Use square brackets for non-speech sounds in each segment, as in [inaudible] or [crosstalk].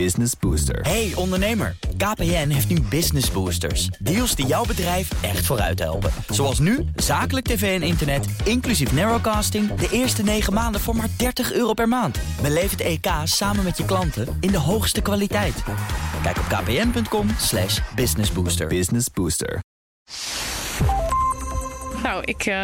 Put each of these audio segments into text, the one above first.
Business Booster. Hey ondernemer, KPN heeft nu Business Boosters. Deals die jouw bedrijf echt vooruit helpen. Zoals nu, zakelijk tv en internet, inclusief narrowcasting... de eerste 9 maanden voor maar 30 euro per maand. Beleef het EK samen met je klanten in de hoogste kwaliteit. Kijk op kpn.com slash businessbooster. Business Booster. Nou, ik, uh,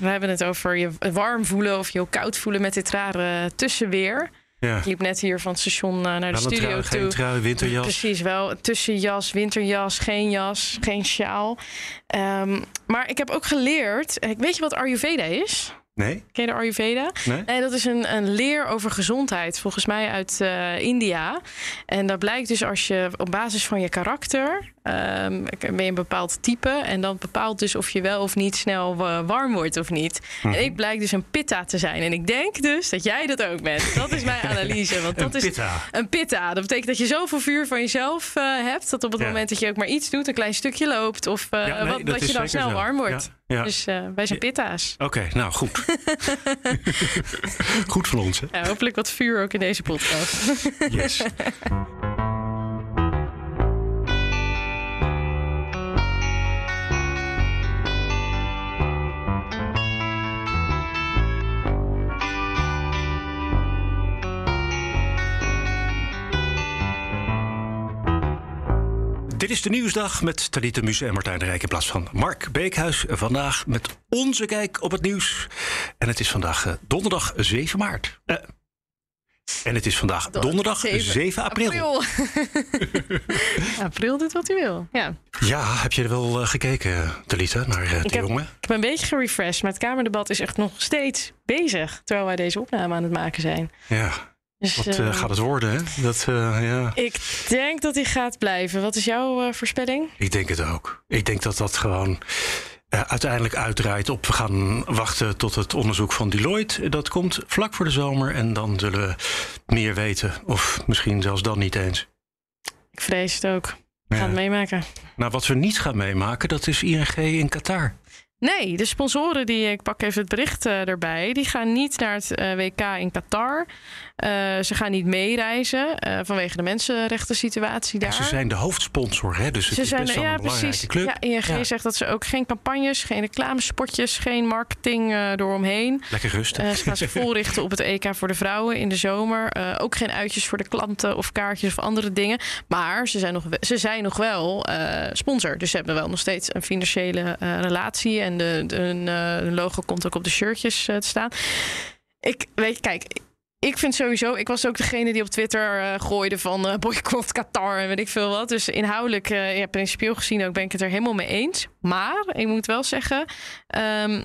we hebben het over je warm voelen of je koud voelen met dit rare tussenweer. Ja. Ik liep net hier van het station uh, naar de studio trui, toe. geen trui, winterjas. Precies, wel tussenjas, winterjas, geen jas, geen sjaal. Ehm, maar ik heb ook geleerd, eh, weet je wat Ayurveda is? Nee? Ken je de Ayurveda? Nee? dat is een, een leer over gezondheid, volgens mij uit eh, India. En dat blijkt dus als je op basis van je karakter. ehm, ben je een bepaald type. En dan bepaalt dus of je wel of niet snel eh, warm wordt of niet. Mhm. En ik blijk dus een pitta te zijn. En ik denk dus dat jij dat ook bent. Dat is mijn [laughs] analyse. Want dat Een is pitta. een pitta. Dat betekent dat je zoveel vuur van jezelf eh, hebt. Dat op het Ja. moment dat je ook maar iets doet, een klein stukje loopt. Of Ja, nee, wat, dat je dan snel zo. warm wordt. Ja, ja. Dus eh, wij zijn pitta's. Oké, nou goed. [laughs] goed van ons, hè? Ja, hopelijk wat vuur ook in deze podcast. Yes. Dit is de Nieuwsdag met Talita Muse en Martijn de Rijk in plaats van Mark Beekhuis. Vandaag met onze kijk op het nieuws. En het is vandaag eh, donderdag 7 maart. Eh, en het is vandaag donderdag 7, april. April. [laughs] april doet wat hij wil. Ja. Ja, heb je er wel eh, gekeken, Talita, naar Ik de heb, jongen? ik heb een beetje gerefreshed, maar het Kamerdebat is echt nog steeds bezig. Terwijl wij deze opname aan het maken zijn. Ja, Dus, wat eh, eh, gaat het worden, hè? Dat, eh, ja. Ik denk dat hij gaat blijven. Wat is jouw voorspelling? Ik denk het ook. Ik denk dat dat gewoon uiteindelijk uitdraait op... we gaan wachten tot het onderzoek van Deloitte. Dat komt vlak voor de zomer en dan zullen we meer weten. Of misschien zelfs dan niet eens. Ik vrees het ook. We gaan Ja. het meemaken. Nou, wat we niet gaan meemaken, dat is ING in Qatar. Nee, de sponsoren die, ik pak even het bericht eh, erbij, die gaan niet naar het eh, WK in Qatar. Eh, ze gaan niet meereizen vanwege de mensenrechten situatie daar. En ze zijn de hoofdsponsor, hè? dus het Ze is zijn best wel ja, een belangrijke precies. club. Ja, ING Ja. zegt dat ze ook geen campagnes, geen reclamespotjes, geen marketing eromheen. Lekker rustig. Ze gaan zich vol richten op het EK voor de vrouwen in de zomer. Ook geen uitjes voor de klanten of kaartjes of andere dingen. Maar ze zijn nog, ze zijn nog wel sponsor. Dus ze hebben wel nog steeds een financiële relatie. En de, de, eh, logo komt ook op de shirtjes eh, te staan. Ik weet, kijk. Ik vind sowieso, ik was ook degene die op Twitter eh, gooide van eh boycott Qatar en weet ik veel wat. Dus inhoudelijk, eh ja, principieel gezien ook ben ik het er helemaal mee eens. Maar ik moet wel zeggen, ehm,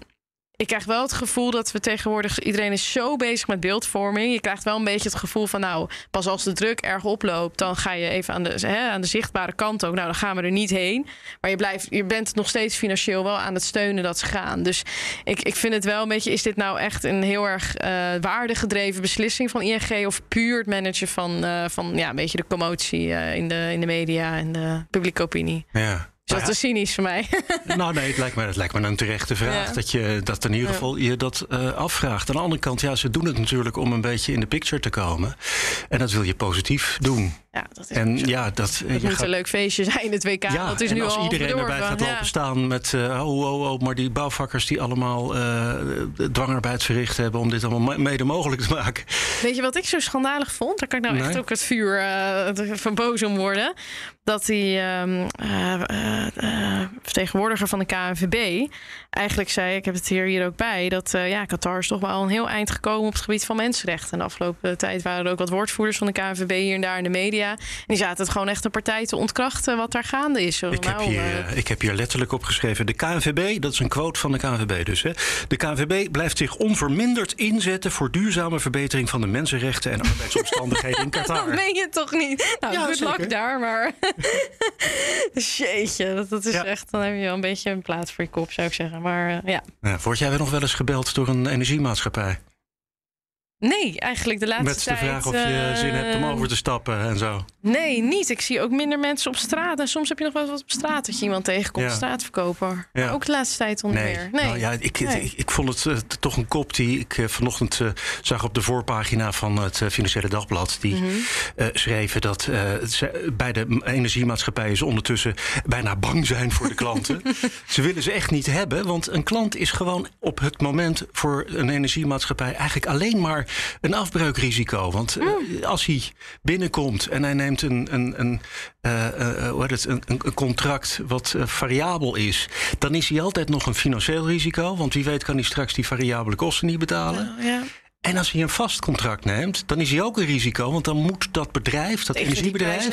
ik krijg wel het gevoel dat we tegenwoordig... iedereen is zo bezig met beeldvorming. Je krijgt wel een beetje het gevoel van... nou, pas als de druk erg oploopt... dan ga je even aan de, hè, aan de zichtbare kant ook. Nou, dan gaan we er niet heen. Maar je, blijft, je bent nog steeds financieel wel aan het steunen dat ze gaan. Dus ik, ik vind het wel een beetje... is dit nou echt een heel erg eh waardegedreven beslissing van ING... of puur het managen van, eh, van ja, een beetje de commotie eh, in, de, in de media... en de publieke opinie. Ja. Is dat Nou te cynisch voor mij? [laughs] Nou nee, het lijkt me, het lijkt me een terechte vraag. Ja. Dat je dat in ieder geval je dat eh, afvraagt. Aan de andere kant, ja, ze doen het natuurlijk om een beetje in de picture te komen. En dat wil je positief doen. Ja, dat is En ja, dat, Het moet gaat- een leuk feestje zijn, het WK. ja, dat is en nu als al iedereen erbij gaat Ja. lopen staan met... eh, oh, oh, oh, maar die bouwvakkers die allemaal eh, dwangarbeid verricht hebben... om dit allemaal me- mede mogelijk te maken. Weet je wat ik zo schandalig vond? Daar kan ik nou echt ook het vuur eh, van boos om worden. Dat die ehm, eh, eh, eh, vertegenwoordiger van de KNVB eigenlijk zei... ik heb het hier, hier ook bij... dat eh, ja, Qatar is toch wel een heel eind gekomen op het gebied van mensenrechten. En de afgelopen tijd waren er ook wat woordvoerders van de KNVB hier en daar in de media. En die zaten het gewoon echt een partij te ontkrachten wat daar gaande is. Ik heb, nou, hier, eh, eh, ik heb hier letterlijk opgeschreven. De KNVB, dat is een quote van de KNVB dus. Hè. De KNVB blijft zich onverminderd inzetten... voor duurzame verbetering van de mensenrechten... en arbeidsomstandigheden in [laughs] Qatar. Dat meen je toch niet? Nou, Ja, goed zeker. luck daar, maar... [laughs] Jeetje, dat, dat is Ja. echt... Dan heb je wel een beetje een plaats voor je kop, zou ik zeggen. Maar eh, ja, Ja, word jij nog wel eens gebeld door een energiemaatschappij? Nee, eigenlijk de laatste Met de tijd... vraag of je zin hebt om eh, over te stappen en zo. Nee, niet. Ik zie ook minder mensen op straat. En soms heb je nog wel wat op straat dat je iemand tegenkomt, Ja. straatverkoper. Ja. Maar ook de laatste tijd onder meer. Nee. Nou ja, ik, Nee. ik, ik vond het eh, toch een kop die ik eh, vanochtend eh, zag op de voorpagina van het eh, Financiële Dagblad. Die eh, schreven dat eh, bij de energiemaatschappijen ze ondertussen bijna bang zijn voor de klanten. [laughs] ze willen ze echt niet hebben, want een klant is gewoon op het moment voor een energiemaatschappij eigenlijk alleen maar een afbreukrisico. Want eh, Mm. als hij binnenkomt en hij neemt een, een, een, eh, eh, hoe het, een, een contract wat variabel is, dan is hij altijd nog een financieel risico. Want wie weet kan hij straks die variabele kosten niet betalen. Ja. En als hij een vast contract neemt, dan is hij ook een risico. Want dan moet dat bedrijf, dat Tegen energiebedrijf.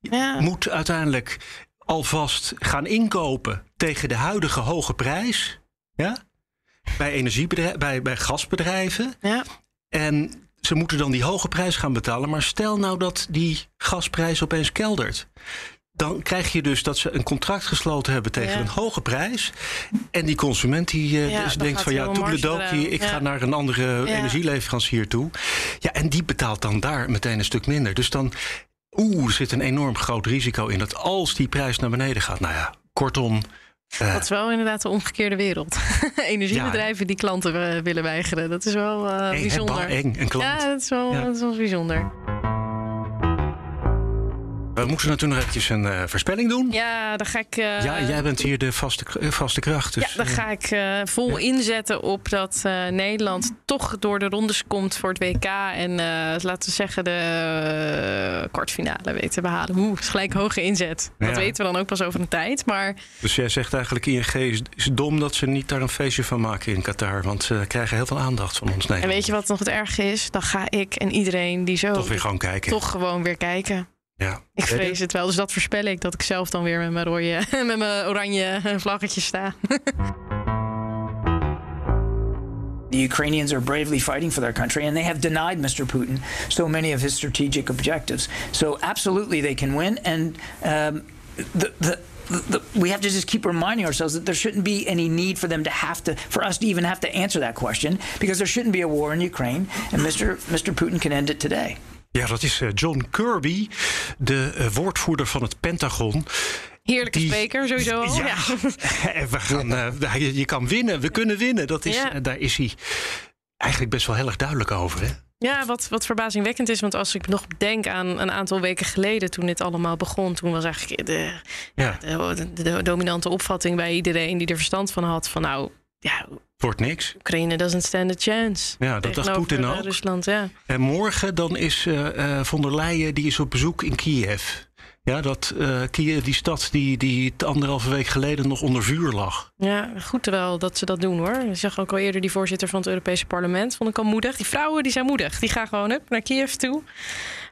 Ja. moet uiteindelijk alvast gaan inkopen tegen de huidige hoge prijs. Ja? Bij, energiebedrijven, bij, bij gasbedrijven. ja. En ze moeten dan die hoge prijs gaan betalen. Maar stel nou dat die gasprijs opeens keldert. Dan krijg je dus dat ze een contract gesloten hebben tegen Ja. een hoge prijs. En die consument die eh, Ja, dus denkt van ja, toedeledokie, ik Ja. ga naar een andere energieleverancier toe. Ja, en die betaalt dan daar meteen een stuk minder. Dus dan, oeh, er zit een enorm groot risico in dat als die prijs naar beneden gaat. Nou ja, kortom. Dat is wel inderdaad de omgekeerde wereld. [laughs] Energiebedrijven die klanten eh, willen weigeren. Dat is wel eh, bijzonder. eng, een klant. Ja, dat is wel, Ja. Dat is wel bijzonder. We moeten natuurlijk nog eventjes een eh, voorspelling doen. Ja, dan ga ik. eh, ja, jij bent hier de vaste, eh, vaste kracht. Dus, ja, dan eh, ga ik eh, vol inzetten op dat eh, Nederland toch door de rondes komt voor het WK. En eh, laten we zeggen de eh, kwartfinale weten te behalen. Oeh, is gelijk hoge inzet. Dat weten we dan ook pas over een tijd. Maar Dus jij zegt eigenlijk ING is, is dom dat ze niet daar een feestje van maken in Qatar. Want ze krijgen heel veel aandacht van ons en Nederland. weet je wat nog het erge is? Dan ga ik en iedereen die zo. Toch weer gewoon kijken. toch gewoon weer kijken. Ja. Ik vrees het wel. Dus dat voorspel ik dat ik zelf dan weer met mijn, rode, [laughs] met mijn oranje vlaggetje sta. [laughs] The Ukrainians are bravely fighting for their country, and they have denied Mr. Putin so many of his strategic objectives. So, absolutely, they can win. And um, the, the, the, we have to just keep reminding ourselves that there shouldn't be any need for them to have to, for us to even have to answer that question, because there shouldn't be a war in Ukraine, and Mr. Mr. Putin can end it today. Ja, dat is eh, John Kirby, de eh, woordvoerder van het Pentagon. Heerlijke Die- spreker, sowieso al. Ja, [laughs] we gaan, eh, je, kan winnen, we kunnen winnen. Dat is, Ja. Daar is hij eigenlijk best wel heel erg duidelijk over. Hè? Ja, wat, wat verbazingwekkend is. Want als ik nog denk aan een aantal weken geleden toen dit allemaal begon. Toen was eigenlijk de, Ja, de, de, de dominante opvatting bij iedereen die er verstand van had. Van nou, ja, wordt niks. Oekraïne doesn't stand a chance. Ja, dat dacht Poetin ook. Rusland, ja. En morgen dan is eh, von der Leyen die is op bezoek in Kiev. Ja, dat eh, Kiev, die stad die, die anderhalve week geleden nog onder vuur lag. Ja, goed wel dat ze dat doen hoor. Ik zag ook al eerder die voorzitter van het Europese parlement. Vond ik al moedig. Die vrouwen die zijn moedig. Die gaan gewoon up naar Kiev toe.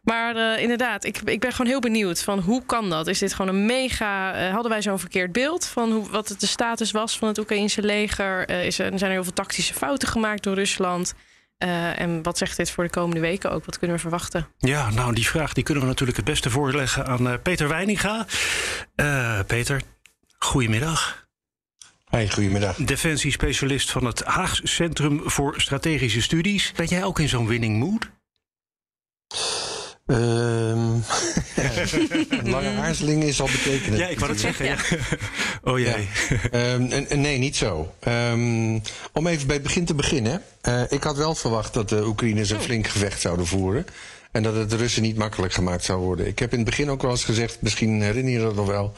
Maar eh, inderdaad, ik, ik ben gewoon heel benieuwd van hoe kan dat? Is dit gewoon een mega... eh, hadden wij zo'n verkeerd beeld van hoe, wat het de status was van het Oekraïnse leger? Is er, zijn er heel veel tactische fouten gemaakt door Rusland? Eh, en wat zegt dit voor de komende weken ook? Wat kunnen we verwachten? Ja, nou die vraag die kunnen we natuurlijk het beste voorleggen aan eh, Peter Weininga. Eh, Peter, goedemiddag. Hey, goedemiddag. Defensiespecialist van het Haags Centrum voor Strategische Studies. Ben jij ook in zo'n winning mood? Ehm, [laughs] een lange aarzeling is al betekenen. Ja, ik wou het zeggen. Ja. [laughs] Oh jee. Ehm, en, en nee, niet zo. Ehm, om even bij het begin te beginnen. Eh, ik had wel verwacht dat de Oekraïners een flink gevecht zouden voeren. En dat het de Russen niet makkelijk gemaakt zou worden. Ik heb in het begin ook wel eens gezegd, misschien herinner je dat nog wel.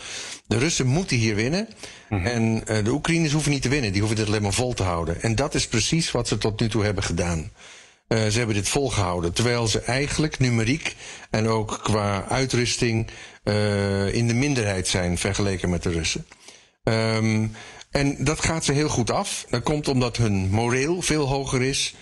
De Russen moeten hier winnen. En eh, de Oekraïners hoeven niet te winnen. Die hoeven dit alleen maar vol te houden. En dat is precies wat ze tot nu toe hebben gedaan. Eh, ze hebben dit volgehouden. Terwijl ze eigenlijk numeriek en ook qua uitrusting eh, in de minderheid zijn vergeleken met de Russen. Ehm, en dat gaat ze heel goed af. Dat komt omdat hun moreel veel hoger is.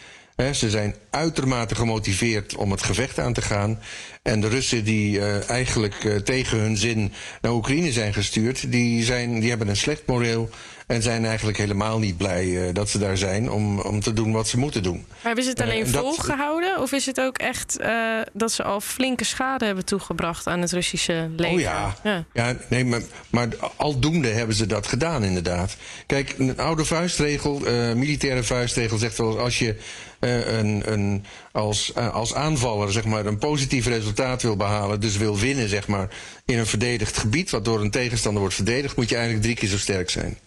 Ze zijn uitermate gemotiveerd om het gevecht aan te gaan. En de Russen die uh, eigenlijk tegen hun zin naar Oekraïne zijn gestuurd, die, zijn, die hebben een slecht moreel. En zijn eigenlijk helemaal niet blij uh, dat ze daar zijn om, om te doen wat ze moeten doen. Maar hebben ze het alleen volgehouden? Of is het ook echt uh, dat ze al flinke schade hebben toegebracht aan het Russische leger? Oh ja, ja. ja nee, maar, maar aldoende hebben ze dat gedaan inderdaad. Kijk, een oude vuistregel, militaire vuistregel zegt wel... als je een, een, als, als aanvaller zeg maar, een positief resultaat wil behalen... dus wil winnen zeg maar, in een verdedigd gebied... wat door een tegenstander wordt verdedigd... moet je eigenlijk drie keer zo sterk zijn.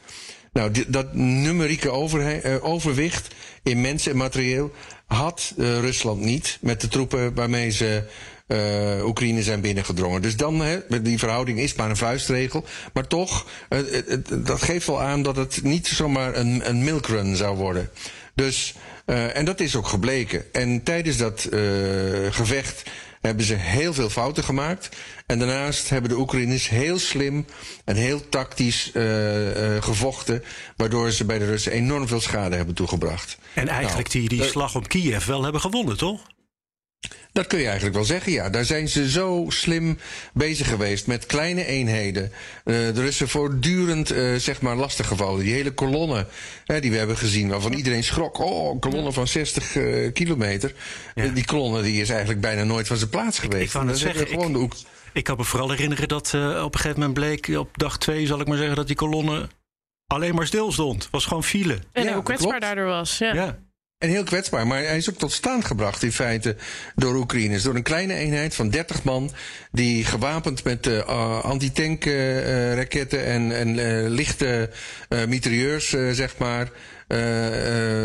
Nou, dat numerieke over, uh, overwicht in mensen en materieel had uh, Rusland niet met de troepen waarmee ze uh, Oekraïne zijn binnengedrongen. Dus dan, hè, die verhouding is maar een vuistregel. Maar toch, dat geeft wel aan dat het niet zomaar een, een milkrun zou worden. Dus, en dat is ook gebleken. En tijdens dat gevecht hebben ze heel veel fouten gemaakt. En daarnaast hebben de Oekraïners heel slim en heel tactisch uh, uh, gevochten. Waardoor ze bij de Russen enorm veel schade hebben toegebracht. En eigenlijk nou, die, die slag om Kiev wel hebben gewonnen, toch? Dat kun je eigenlijk wel zeggen, ja. Daar zijn ze zo slim bezig geweest met kleine eenheden. Uh, de Russen voortdurend, uh, zeg maar, lastiggevallen. Die hele kolonne hè, die we hebben gezien, waarvan iedereen schrok. Oh, een kolonne van 60 uh, kilometer. Ja. die kolonne die is eigenlijk bijna nooit van zijn plaats geweest. Ik, ik het zeggen, gewoon ik, de ik kan me vooral herinneren dat op een gegeven moment bleek... op dag twee, zal ik maar zeggen, dat die kolonne alleen maar stil stond. was gewoon file. En ja, hoe kwetsbaar daardoor was, ja. ja. En heel kwetsbaar. Maar hij is ook tot stand gebracht in feite door Oekraïners. Door een kleine eenheid van 30 man. Die gewapend met uh, antitankraketten uh, en, en uh, lichte mitrailleurs, zeg maar.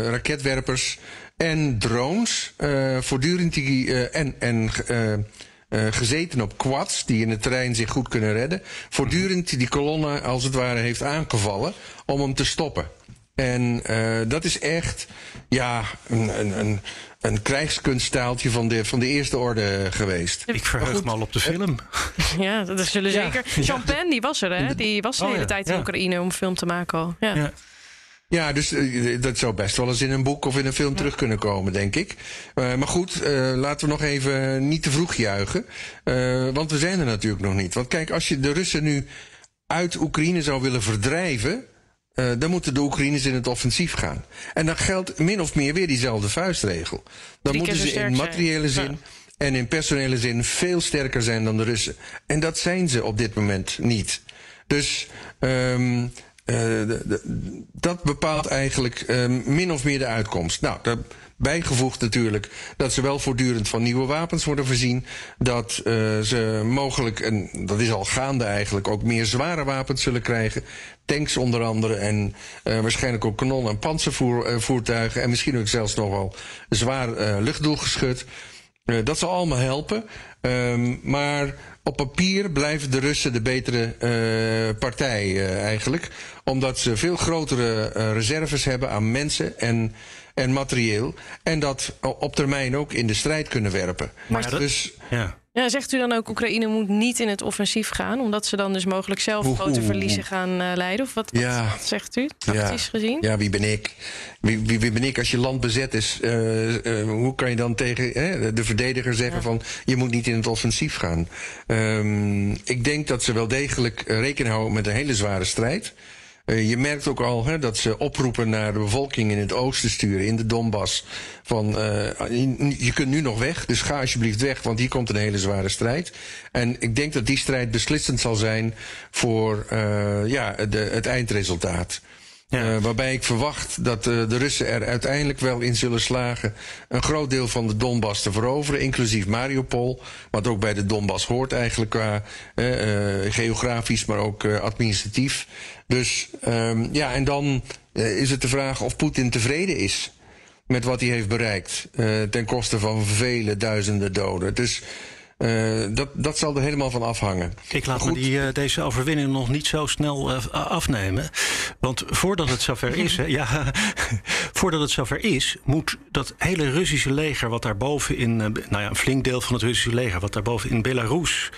raketwerpers en drones. voortdurend die. en. en gezeten op quads die in het terrein zich goed kunnen redden. Voortdurend die kolonne als het ware heeft aangevallen om hem te stoppen. En uh, dat is echt ja, een, een, een, een krijgskunststaaltje van de, van de eerste orde geweest. Ik verheug me al op de film. [laughs] Ja, dat zullen ja. zeker. Jean Pen, die was er, hè? Die was de oh, hele ja. tijd in Oekraïne om film te maken al. Ja. ja. Ja, dus uh, dat zou best wel eens in een boek of in een film ja. terug kunnen komen, denk ik. Uh, maar goed, uh, laten we nog even niet te vroeg juichen. want we zijn er natuurlijk nog niet. Want kijk, als je de Russen nu uit Oekraïne zou willen verdrijven uh, dan moeten de Oekraïners in het offensief gaan. En dan geldt min of meer weer diezelfde vuistregel. Dan moeten ze in materiële zin ja. en in personele zin veel sterker zijn dan de Russen. En dat zijn ze op dit moment niet. Dus um, uh, de, de, dat bepaalt eigenlijk um, min of meer de uitkomst. Nou, dat bijgevoegd natuurlijk dat ze wel voortdurend van nieuwe wapens worden voorzien. Dat uh, ze mogelijk, en dat is al gaande eigenlijk, ook meer zware wapens zullen krijgen. Tanks onder andere en uh, waarschijnlijk ook kanonnen en panzervoertuigen. En misschien ook zelfs nog wel zwaar uh, luchtdoelgeschut. Dat zal allemaal helpen. Um, maar op papier blijven de Russen de betere partij eigenlijk. Omdat ze veel grotere reserves hebben aan mensen en en materieel. En dat op termijn ook in de strijd kunnen werpen. Maar dus, ja. Ja, zegt u dan ook Oekraïne moet niet in het offensief gaan, omdat ze dan dus mogelijk zelf Oeh. grote verliezen gaan uh, leiden? Of wat, ja. wat, zegt u, tactisch ja. gezien? Ja, wie ben ik? Wie, wie, wie ben ik als je land bezet is? Uh, uh, hoe kan je dan tegen de verdediger zeggen ja. van je moet niet in het offensief gaan? Um, ik denk dat ze wel degelijk rekening houden met een hele zware strijd. Uh, je merkt ook al hè, dat ze oproepen naar de bevolking in het oosten sturen, in de Donbass. Van uh, je kunt nu nog weg, dus ga alsjeblieft weg, want hier komt een hele zware strijd. En ik denk dat die strijd beslissend zal zijn voor uh, ja, de, het eindresultaat. Uh, waarbij ik verwacht dat uh, de Russen er uiteindelijk wel in zullen slagen een groot deel van de Donbass te veroveren, inclusief Mariupol, wat ook bij de Donbass hoort eigenlijk qua uh, geografisch, maar ook administratief. Dus um, ja, en dan is het de vraag of Poetin tevreden is met wat hij heeft bereikt, ten koste van vele duizenden doden. Dus uh, dat, dat zal er helemaal van afhangen. Ik laat me die, uh, deze overwinning nog niet zo snel uh, afnemen. Want voordat het zover [laughs] is, hè, ja, [laughs] voordat het zover is, moet dat hele Russische leger, wat daarboven in, nou ja, een flink deel van het Russische leger, wat daarboven in Belarus,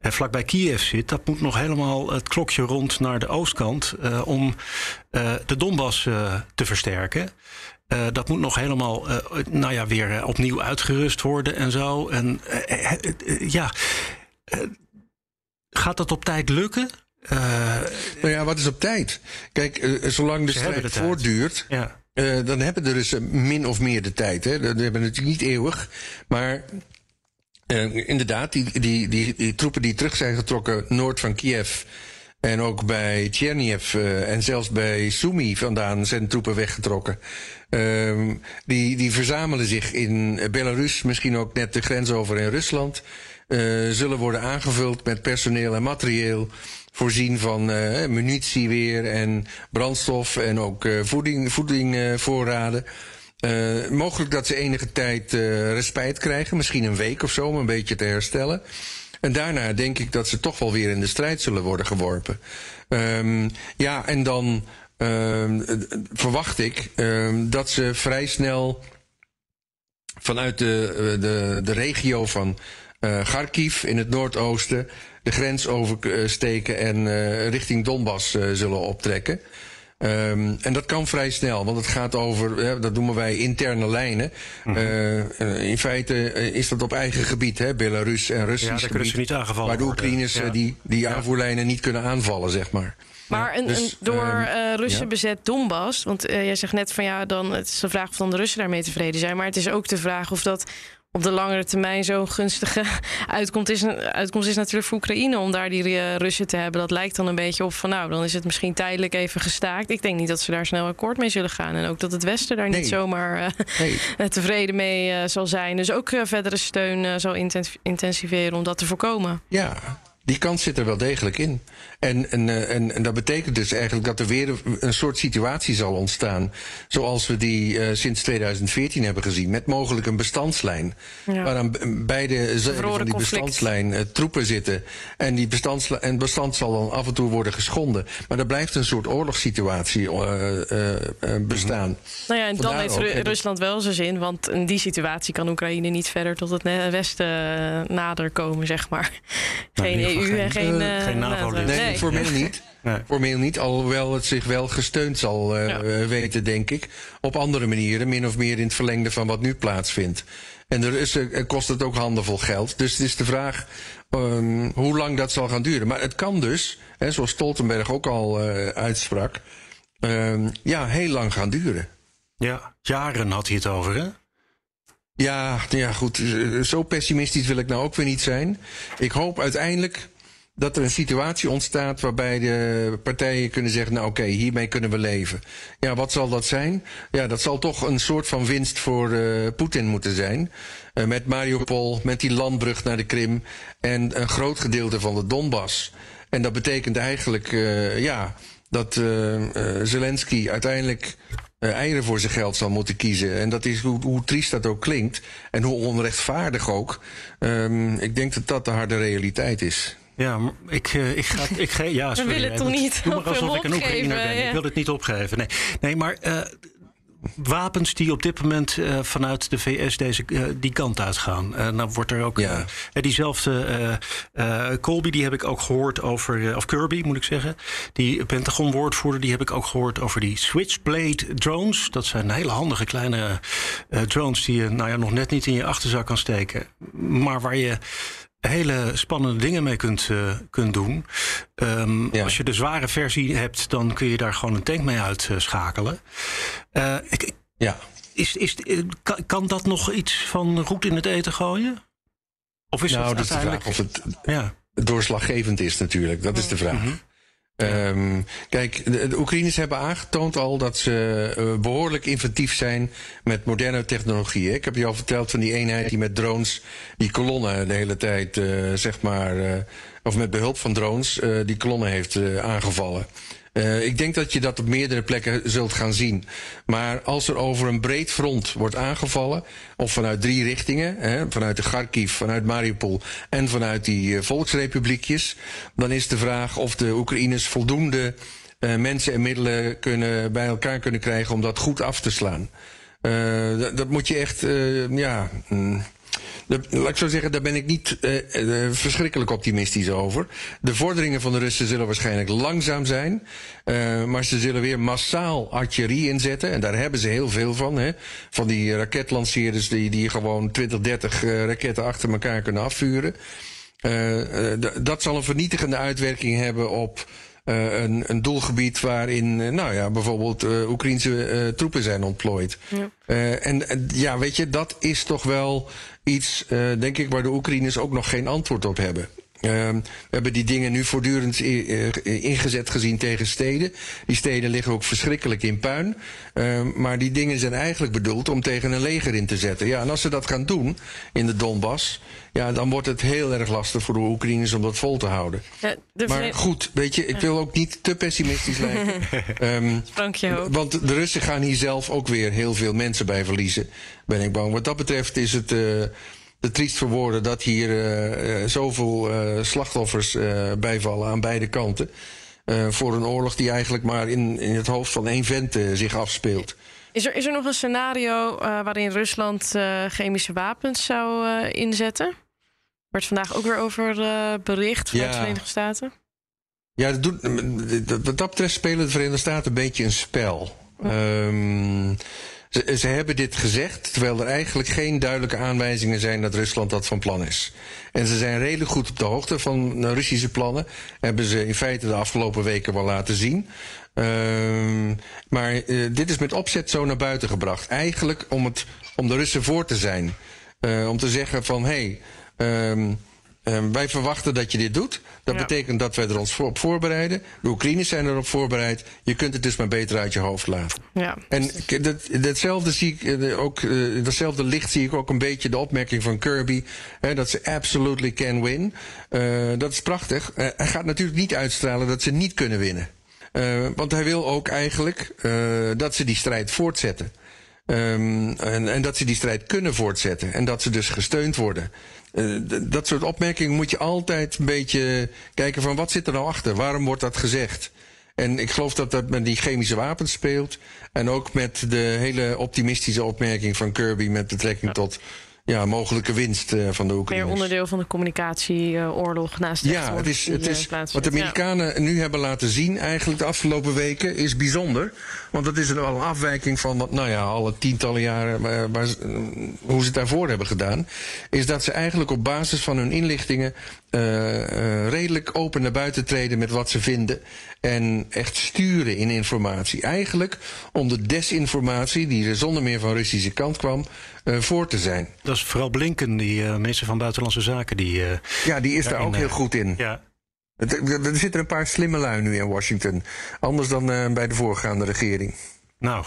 en vlakbij Kiev zit, dat moet nog helemaal het klokje rond naar de oostkant om de Donbass te versterken. Uh, dat moet nog helemaal uh, nou ja, weer opnieuw uitgerust worden en zo. En ja, gaat dat op tijd lukken? nou ja, wat is op tijd? Kijk, zolang de strijd de voortduurt, ja. dan hebben de Russen min of meer de tijd. Hè? Dat hebben natuurlijk niet eeuwig. Maar inderdaad, die, die, die, die troepen die terug zijn getrokken noord van Kiev en ook bij Tcherniev uh, en zelfs bij Sumy vandaan zijn troepen weggetrokken. Uh, die, die verzamelen zich in Belarus, misschien ook net de grens over in Rusland. Uh, zullen worden aangevuld met personeel en materieel. Voorzien van uh, munitie weer en brandstof en ook voeding, voedingvoorraden. Mogelijk dat ze enige tijd respijt krijgen, misschien een week of zo, om een beetje te herstellen. En daarna denk ik dat ze toch wel weer in de strijd zullen worden geworpen. Um, ja, en dan um, verwacht ik um, dat ze vrij snel vanuit de, de, de regio van uh, Kharkiv in het noordoosten de grens oversteken en richting Donbass zullen optrekken. Um, en dat kan vrij snel, want het gaat over, hè, dat noemen wij interne lijnen. Mm -hmm. uh, in feite is dat op eigen gebied, hè, Belarus en Russisch ja, gebied. Ze niet aangevallen waar de Oekraïners ja. die, die ja. aanvoerlijnen niet kunnen aanvallen, zeg maar. Maar een, dus, een door uh, Russen ja. bezet Donbass, want uh, jij zegt net van ja, dan, het is de vraag of dan de Russen daarmee tevreden zijn. Maar het is ook de vraag of dat op de langere termijn zo'n gunstige [laughs] uitkomst is, uitkomst is natuurlijk voor Oekraïne om daar die uh, Russen te hebben. Dat lijkt dan een beetje op van nou, dan is het misschien tijdelijk even gestaakt. Ik denk niet dat ze daar snel akkoord mee zullen gaan. En ook dat het Westen daar nee. niet zomaar uh, [laughs] nee. tevreden mee uh, zal zijn. Dus ook verdere steun zal intensiveren om dat te voorkomen. Ja, die kans zit er wel degelijk in. En, en, en, en dat betekent dus eigenlijk dat er weer een soort situatie zal ontstaan. Zoals we die uh, sinds 2014 hebben gezien. Met mogelijk een bestandslijn. Ja. Waar aan beide zijden van die bestandslijn uh, troepen zitten. En die bestandslijn, en bestand zal dan af en toe worden geschonden. Maar er blijft een soort oorlogssituatie uh, bestaan. Nou ja, en dan heeft Rusland wel zijn zin. Want in die situatie kan Oekraïne niet verder tot het westen nader komen, zeg maar. Nou, geen EU geen, en geen, geen NAVO. Nee, nee, formeel niet. Nee. Formeel [laughs] niet, alhoewel het zich wel gesteund zal uh, ja. weten, denk ik. Op andere manieren, min of meer in het verlengde van wat nu plaatsvindt. En de Russen kost het ook handenvol geld. Dus het is de vraag um, hoe lang dat zal gaan duren. Maar het kan dus, hè, zoals Stoltenberg ook al uh, uitsprak, um, ja, heel lang gaan duren. Ja, jaren had hij het over, hè? Ja, ja, goed. Zo pessimistisch wil ik nou ook weer niet zijn. Ik hoop uiteindelijk dat er een situatie ontstaat waarbij de partijen kunnen zeggen: Nou, oké, hiermee kunnen we leven. Ja, wat zal dat zijn? Ja, dat zal toch een soort van winst voor uh, Poetin moeten zijn. Uh, met Mariupol, met die landbrug naar de Krim en een groot gedeelte van de Donbass. En dat betekent eigenlijk, uh, ja, dat Zelensky uiteindelijk uh, eieren voor zijn geld zal moeten kiezen. En dat is hoe, hoe triest dat ook klinkt. En hoe onrechtvaardig ook. Um, ik denk dat dat de harde realiteit is. Ja, ik, uh, ik ga. Ik ga ja, [laughs] sorry, We willen toch niet. Doe maar alsof ik een Oekraïner ben. Ja. Ik wil het niet opgeven. Nee, nee maar. Uh, wapens die op dit moment uh, vanuit de VS deze, uh, die kant uitgaan. Uh, nou wordt er ook ja. diezelfde Colby, die heb ik ook gehoord over, of Kirby moet ik zeggen. Die Pentagon-woordvoerder, die heb ik ook gehoord over die Switchblade drones. Dat zijn hele handige kleine drones die je nou ja, nog net niet in je achterzak kan steken. Maar waar je hele spannende dingen mee kunt, uh, kunt doen. Um, ja. Als je de zware versie hebt, dan kun je daar gewoon een tank mee uitschakelen. Uh, ik, ja. Is, is, kan, kan, dat nog iets van roet in het eten gooien? Of is nou, dat is de vraag of het ja. doorslaggevend is natuurlijk. Dat is de vraag. Mm -hmm. Um, kijk, de, de, Oekraïners hebben aangetoond al dat ze uh, behoorlijk inventief zijn met moderne technologieën. Ik heb je al verteld van die eenheid die met drones die kolonnen de hele tijd, uh, zeg maar, uh, of met behulp van drones, die kolonnen heeft aangevallen. Uh, ik denk dat je dat op meerdere plekken zult gaan zien. Maar als er over een breed front wordt aangevallen, of vanuit drie richtingen, hè, vanuit de Kharkiv, vanuit Mariupol en vanuit die uh, volksrepubliekjes, dan is de vraag of de Oekraïners voldoende uh, mensen en middelen kunnen, bij elkaar kunnen krijgen om dat goed af te slaan. dat, dat moet je echt, ja. Mm, Laat ik zo zeggen, daar ben ik niet eh, eh, verschrikkelijk optimistisch over. De vorderingen van de Russen zullen waarschijnlijk langzaam zijn. eh, maar ze zullen weer massaal artillerie inzetten. En daar hebben ze heel veel van. Hè? Van die raketlanceerders die, die gewoon 20, 30 eh, raketten achter elkaar kunnen afvuren. Dat zal een vernietigende uitwerking hebben op eh, een, een doelgebied waarin, eh, nou ja, bijvoorbeeld eh Oekraïnse eh, troepen zijn ontplooid. Eh, en ja, weet je, dat is toch wel iets, denk ik, waar de Oekraïners ook nog geen antwoord op hebben. Ehm, we hebben die dingen nu voortdurend eh, ingezet gezien tegen steden. Die steden liggen ook verschrikkelijk in puin. Ehm, maar die dingen zijn eigenlijk bedoeld om tegen een leger in te zetten. Ja, en als ze dat gaan doen in de Donbass, ja, dan wordt het heel erg lastig voor de Oekraïners om dat vol te houden. Ja, Maar goed, weet je, ik wil ook niet te pessimistisch lijken. [laughs] Hoop. want de Russen gaan hier zelf ook weer heel veel mensen bij verliezen, ben ik bang. Wat dat betreft is het eh, te triest voor woorden dat hier eh, zoveel eh, slachtoffers bijvallen aan beide kanten. voor een oorlog die eigenlijk maar in, in het hoofd van één vent zich afspeelt. Is er, is er nog een scenario waarin Rusland chemische wapens zou inzetten? Werd vandaag ook weer over bericht vanuit Ja. de Verenigde Staten. Ja, dat doet, dat- wat dat betreft spelen de Verenigde Staten een beetje een spel. Ehm, ze, hebben dit gezegd, terwijl er eigenlijk geen duidelijke aanwijzingen zijn dat Rusland dat van plan is. En ze zijn redelijk goed op de hoogte van de Russische plannen. Hebben ze in feite de afgelopen weken wel laten zien. Ehm, maar eh, dit is met opzet zo naar buiten gebracht. Eigenlijk om, het, om de Russen voor te zijn. Eh, om te zeggen van hé. Hey, ehm, Ehm, wij verwachten dat je dit doet. Dat Ja. betekent dat wij er ons voor- op voorbereiden. De Oekraïners zijn erop voorbereid. Je kunt het dus maar beter uit je hoofd laten. Ja. En dat, datzelfde zie ik eh, ook, eh, datzelfde licht zie ik ook een beetje de opmerking van Kirby. Hè, dat ze absolutely can win. Eh, dat is prachtig. Hij gaat natuurlijk niet uitstralen dat ze niet kunnen winnen. Want hij wil ook eigenlijk dat ze die strijd voortzetten. Ehm, en, en dat ze die strijd kunnen voortzetten. En dat ze dus gesteund worden. Eh, dat soort opmerkingen moet je altijd een beetje kijken van wat zit er nou achter? Waarom wordt dat gezegd? En ik geloof dat dat met die chemische wapens speelt. En ook met de hele optimistische opmerking van Kirby met betrekking tot ja, mogelijke winst eh, van de Meer Oekraïners. onderdeel van de communicatieoorlog naast de Ja, het is, het eh, is, wat de Ja. Amerikanen nu hebben laten zien, eigenlijk de afgelopen weken, is bijzonder. Want dat is wel een afwijking van, wat, nou ja, alle tientallen jaren waar, waar eh, hoe ze het daarvoor hebben gedaan. Is dat ze eigenlijk op basis van hun inlichtingen eh, eh, redelijk open naar buiten treden met wat ze vinden. En echt sturen in informatie. Eigenlijk om de desinformatie, die er zonder meer van Russische kant kwam, eh, voor te zijn. Dat is vooral Blinken, die eh, minister van Buitenlandse Zaken. Die, eh, Ja, die is daar ook heel goed in. Ja, Het- Er er zitten een paar slimme lui nu in Washington. Anders dan eh, bij de voorgaande regering. nou.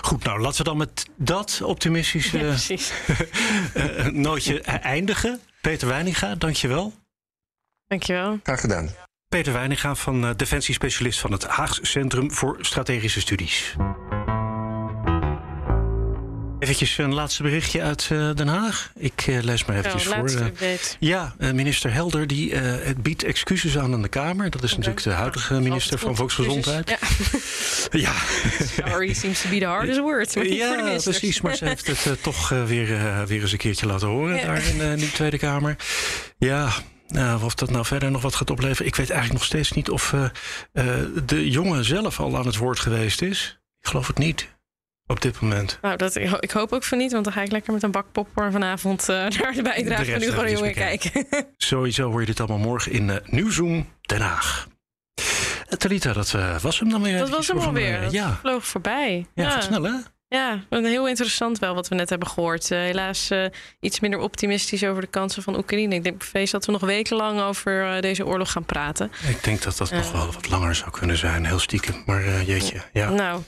Goed, nou laten we dan met dat optimistische Ja, [laughs] nootje eindigen. Peter Weininga, dankjewel. Dankjewel. Graag gedaan. Peter Weininga van eh, defensiespecialist van het Haags Centrum voor Strategische Studies. Eventjes een laatste berichtje uit eh, Den Haag. Ik eh, lees maar Ja, eventjes voor. Ja, minister Helder die, eh, het biedt excuses aan aan de Kamer. Dat is natuurlijk de huidige minister van Volksgezondheid. Ja. Ja, Sorry seems to be the hardest [laughs] word. ja precies. Maar ze heeft het eh, toch weer, weer eens een keertje laten horen Ja. daar in, in de Tweede Kamer. Ja, nou, of dat nou verder nog wat gaat opleveren. Ik weet eigenlijk nog steeds niet of eh, eh, de jongen zelf al aan het woord geweest is. Ik geloof het niet op dit moment. Nou, dat, ik hoop ook van niet, want dan ga ik lekker met een bak popcorn vanavond eh, [laughs] naar de bijdrage De van gewoon eventjes jongen kijken. [laughs] Sowieso hoor je dit allemaal morgen in Nieuwzoom Den Haag. Talita, dat was hem dan weer. Dat was hem alweer. Ja. vloog voorbij. Ja, gaat snel hè? Ja, heel interessant wel wat we net hebben gehoord. Uh, helaas uh, iets minder optimistisch over de kansen van Oekraïne. Ik denk bevrees dat we nog wekenlang over uh, deze oorlog gaan praten. Ik denk dat dat nog wel wat langer zou kunnen zijn, heel stiekem. Maar jeetje, ja. Nou,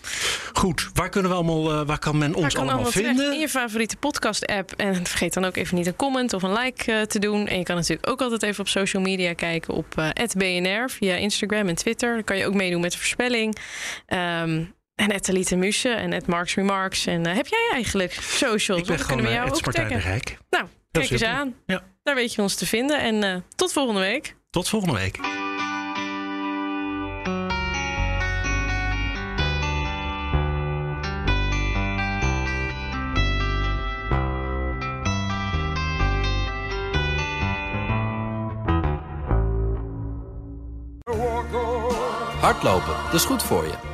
Goed, waar kunnen we allemaal, waar kan men ons kan allemaal vinden? In je favoriete podcast-app. En vergeet dan ook even niet een comment of een like te doen. En je kan natuurlijk ook altijd even op social media kijken op @bnr via Instagram en Twitter. Dan kan je ook meedoen met de voorspelling. Um, en Ed Talita en Ed Marks Remarks. En eh, heb jij eigenlijk socials? Ik kunnen we jou eh, het ook. Rijk. Nou, kijk eens aan. Ja. Daar weet je ons te vinden. En eh, tot volgende week. Tot volgende week. Hardlopen, dat is goed voor je.